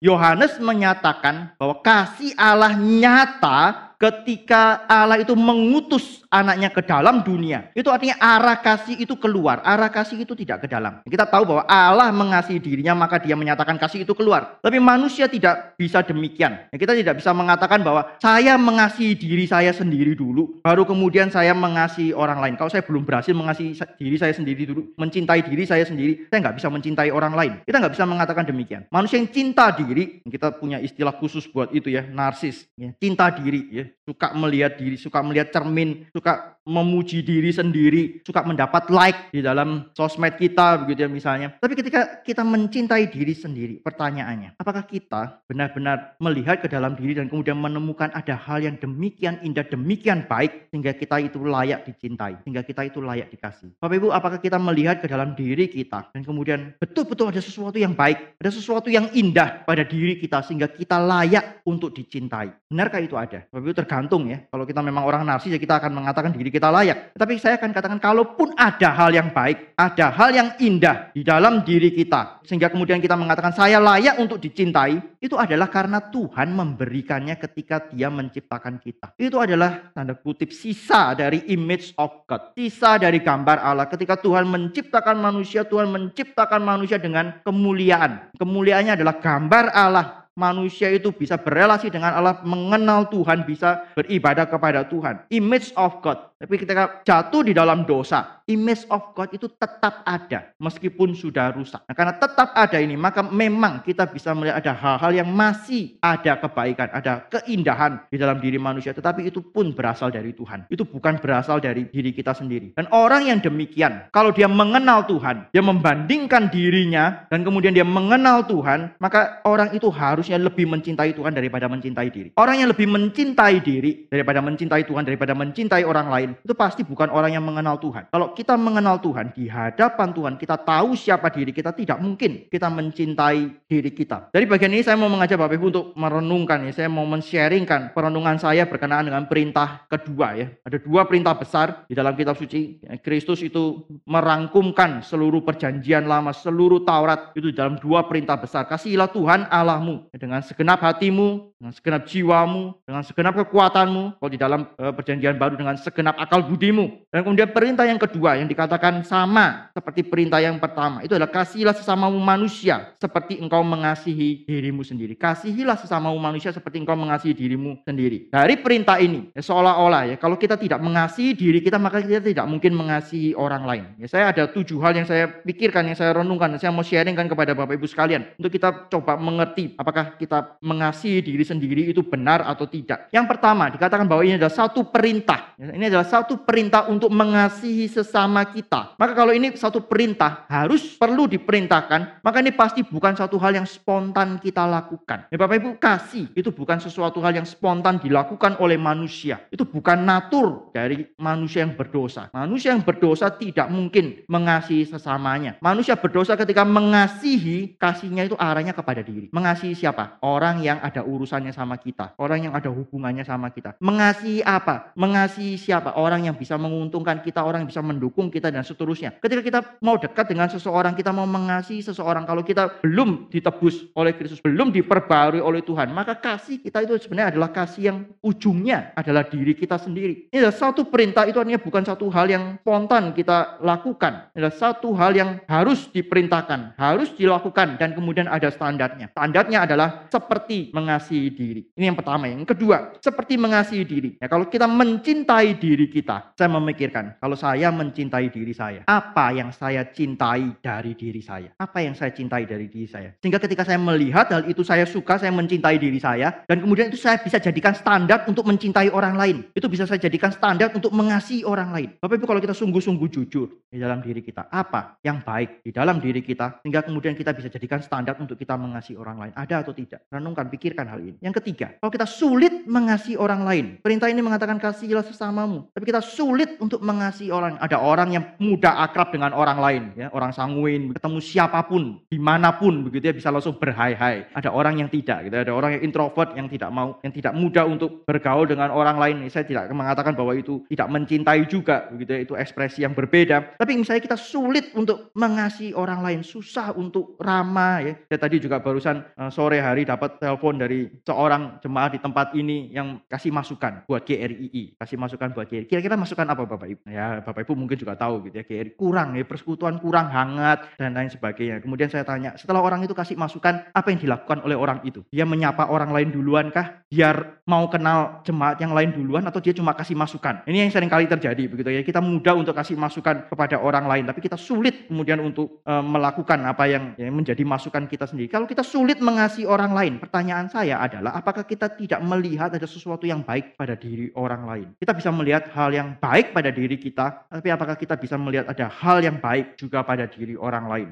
Yohanes menyatakan bahwa kasih Allah nyata ketika Allah itu mengutus anaknya ke dalam dunia. Itu artinya arah kasih itu keluar, arah kasih itu tidak ke dalam. Kita tahu bahwa Allah mengasihi dirinya maka dia menyatakan kasih itu keluar. Tapi manusia tidak bisa demikian. Kita tidak bisa mengatakan bahwa saya mengasihi diri saya sendiri dulu, baru kemudian saya mengasihi orang lain. Kalau saya belum berhasil mengasihi diri saya sendiri dulu, mencintai diri saya sendiri, saya nggak bisa mencintai orang lain. Kita nggak bisa mengatakan demikian. Manusia yang cinta diri, kita punya istilah khusus buat itu ya, narsis, ya, cinta diri, ya, suka melihat diri, suka melihat cermin, suka memuji diri sendiri, suka mendapat like di dalam sosmed kita begitu ya misalnya. Tapi ketika kita mencintai diri sendiri, pertanyaannya, apakah kita benar-benar melihat ke dalam diri dan kemudian menemukan ada hal yang demikian indah, demikian baik sehingga kita itu layak dicintai, sehingga kita itu layak dikasih. Bapak Ibu, apakah kita melihat ke dalam diri kita dan kemudian betul-betul ada sesuatu yang baik, ada sesuatu yang indah pada diri kita sehingga kita layak untuk dicintai? Benarkah itu ada? Bapak Ibu tergantung ya. Kalau kita memang orang narsis ya kita akan mengatakan diri kita layak. Tapi saya akan katakan kalaupun ada hal yang baik, ada hal yang indah di dalam diri kita sehingga kemudian kita mengatakan saya layak untuk dicintai, itu adalah karena Tuhan memberikannya ketika Dia menciptakan kita. Itu adalah tanda kutip sisa dari image of God, sisa dari gambar Allah. Ketika Tuhan menciptakan manusia, Tuhan menciptakan manusia dengan kemuliaan. Kemuliaannya adalah gambar Allah manusia itu bisa berelasi dengan Allah, mengenal Tuhan, bisa beribadah kepada Tuhan. Image of God. Tapi ketika jatuh di dalam dosa, image of God itu tetap ada meskipun sudah rusak. Nah, karena tetap ada ini, maka memang kita bisa melihat ada hal-hal yang masih ada kebaikan, ada keindahan di dalam diri manusia. Tetapi itu pun berasal dari Tuhan. Itu bukan berasal dari diri kita sendiri. Dan orang yang demikian, kalau dia mengenal Tuhan, dia membandingkan dirinya, dan kemudian dia mengenal Tuhan, maka orang itu harusnya lebih mencintai Tuhan daripada mencintai diri. Orang yang lebih mencintai diri daripada mencintai Tuhan, daripada mencintai orang lain, itu pasti bukan orang yang mengenal Tuhan. Kalau kita mengenal Tuhan di hadapan Tuhan, kita tahu siapa diri kita, tidak mungkin kita mencintai diri kita. Dari bagian ini saya mau mengajak Bapak Ibu untuk merenungkan ya, saya mau men-sharingkan perenungan saya berkenaan dengan perintah kedua ya. Ada dua perintah besar di dalam kitab suci. Kristus itu merangkumkan seluruh perjanjian lama, seluruh Taurat itu dalam dua perintah besar. Kasihilah Tuhan Allahmu dengan segenap hatimu, dengan segenap jiwamu, dengan segenap kekuatanmu. Kalau di dalam uh, perjanjian baru dengan segenap akal budimu. Dan kemudian perintah yang kedua yang dikatakan sama seperti perintah yang pertama. Itu adalah kasihilah sesamamu manusia seperti engkau mengasihi dirimu sendiri. Kasihilah sesamamu manusia seperti engkau mengasihi dirimu sendiri. Dari perintah ini ya, seolah-olah ya kalau kita tidak mengasihi diri kita maka kita tidak mungkin mengasihi orang lain. Ya, saya ada tujuh hal yang saya pikirkan, yang saya renungkan, yang saya mau sharingkan kepada Bapak Ibu sekalian untuk kita coba mengerti apakah kita mengasihi diri sendiri itu benar atau tidak. Yang pertama dikatakan bahwa ini adalah satu perintah. Ya, ini adalah satu perintah untuk mengasihi sesama kita. Maka kalau ini satu perintah harus perlu diperintahkan, maka ini pasti bukan satu hal yang spontan kita lakukan. Ya Bapak Ibu, kasih itu bukan sesuatu hal yang spontan dilakukan oleh manusia. Itu bukan natur dari manusia yang berdosa. Manusia yang berdosa tidak mungkin mengasihi sesamanya. Manusia berdosa ketika mengasihi, kasihnya itu arahnya kepada diri. Mengasihi siapa? Orang yang ada urusannya sama kita. Orang yang ada hubungannya sama kita. Mengasihi apa? Mengasihi siapa? Orang yang bisa menguntungkan kita, orang yang bisa mendukung kita dan seterusnya. Ketika kita mau dekat dengan seseorang, kita mau mengasihi seseorang, kalau kita belum ditebus oleh Kristus, belum diperbarui oleh Tuhan, maka kasih kita itu sebenarnya adalah kasih yang ujungnya adalah diri kita sendiri. Ini adalah satu perintah itu artinya bukan satu hal yang spontan kita lakukan. Ini adalah satu hal yang harus diperintahkan, harus dilakukan dan kemudian ada standarnya. Standarnya adalah seperti mengasihi diri. Ini yang pertama. Yang kedua, seperti mengasihi diri. Ya, kalau kita mencintai diri kita, saya memikirkan, kalau saya mencintai diri saya, apa yang saya cintai dari diri saya? Apa yang saya cintai dari diri saya? Sehingga ketika saya melihat hal itu saya suka, saya mencintai diri saya, dan kemudian itu saya bisa jadikan standar untuk mencintai orang lain. Itu bisa saya jadikan standar untuk mengasihi orang lain. Bapak Ibu kalau kita sungguh-sungguh jujur di dalam diri kita, apa yang baik di dalam diri kita, sehingga kemudian kita bisa jadikan standar untuk kita mengasihi orang lain. Ada atau tidak? Renungkan, pikirkan hal ini. Yang ketiga, kalau kita sulit mengasihi orang lain, perintah ini mengatakan kasihilah sesamamu. Tapi kita sulit untuk mengasihi orang. Ada orang yang mudah akrab dengan orang lain, ya, orang sanguin, ketemu siapa pun, di mana pun, begitu ya bisa langsung berhai-hai. Ada orang yang tidak, gitu. Ada orang yang introvert yang tidak mau, yang tidak mudah untuk bergaul dengan orang lain. Saya tidak mengatakan bahwa itu tidak mencintai juga, begitu ya. Itu ekspresi yang berbeda. Tapi misalnya kita sulit untuk mengasihi orang lain, susah untuk ramah, ya. Saya tadi juga barusan uh, sore hari dapat telepon dari seorang jemaah di tempat ini yang kasih masukan buat GRII, kasih masukan buat GRI. Kira-kira masukan apa Bapak Ibu? Ya Bapak Ibu mungkin juga tahu gitu ya GRI kurang ya persekutuan kurang hangat dan lain sebagainya. Kemudian saya tanya, setelah orang itu kasih masukan, apa yang dilakukan oleh orang itu? Dia menyapa orang lain duluan kah? Biar mau kenal jemaat yang lain duluan atau dia cuma kasih masukan? Ini yang sering kali terjadi begitu ya. Kita mudah untuk kasih masukan kepada orang lain, tapi kita sulit kemudian untuk e, melakukan apa yang ya, menjadi masukan kita sendiri. Kalau kita sulit mengasihi orang lain, pertanyaan saya adalah apakah kita tidak melihat ada sesuatu yang baik pada diri orang lain? Kita bisa hal yang baik pada diri kita, tapi apakah kita bisa melihat ada hal yang baik juga pada diri orang lain?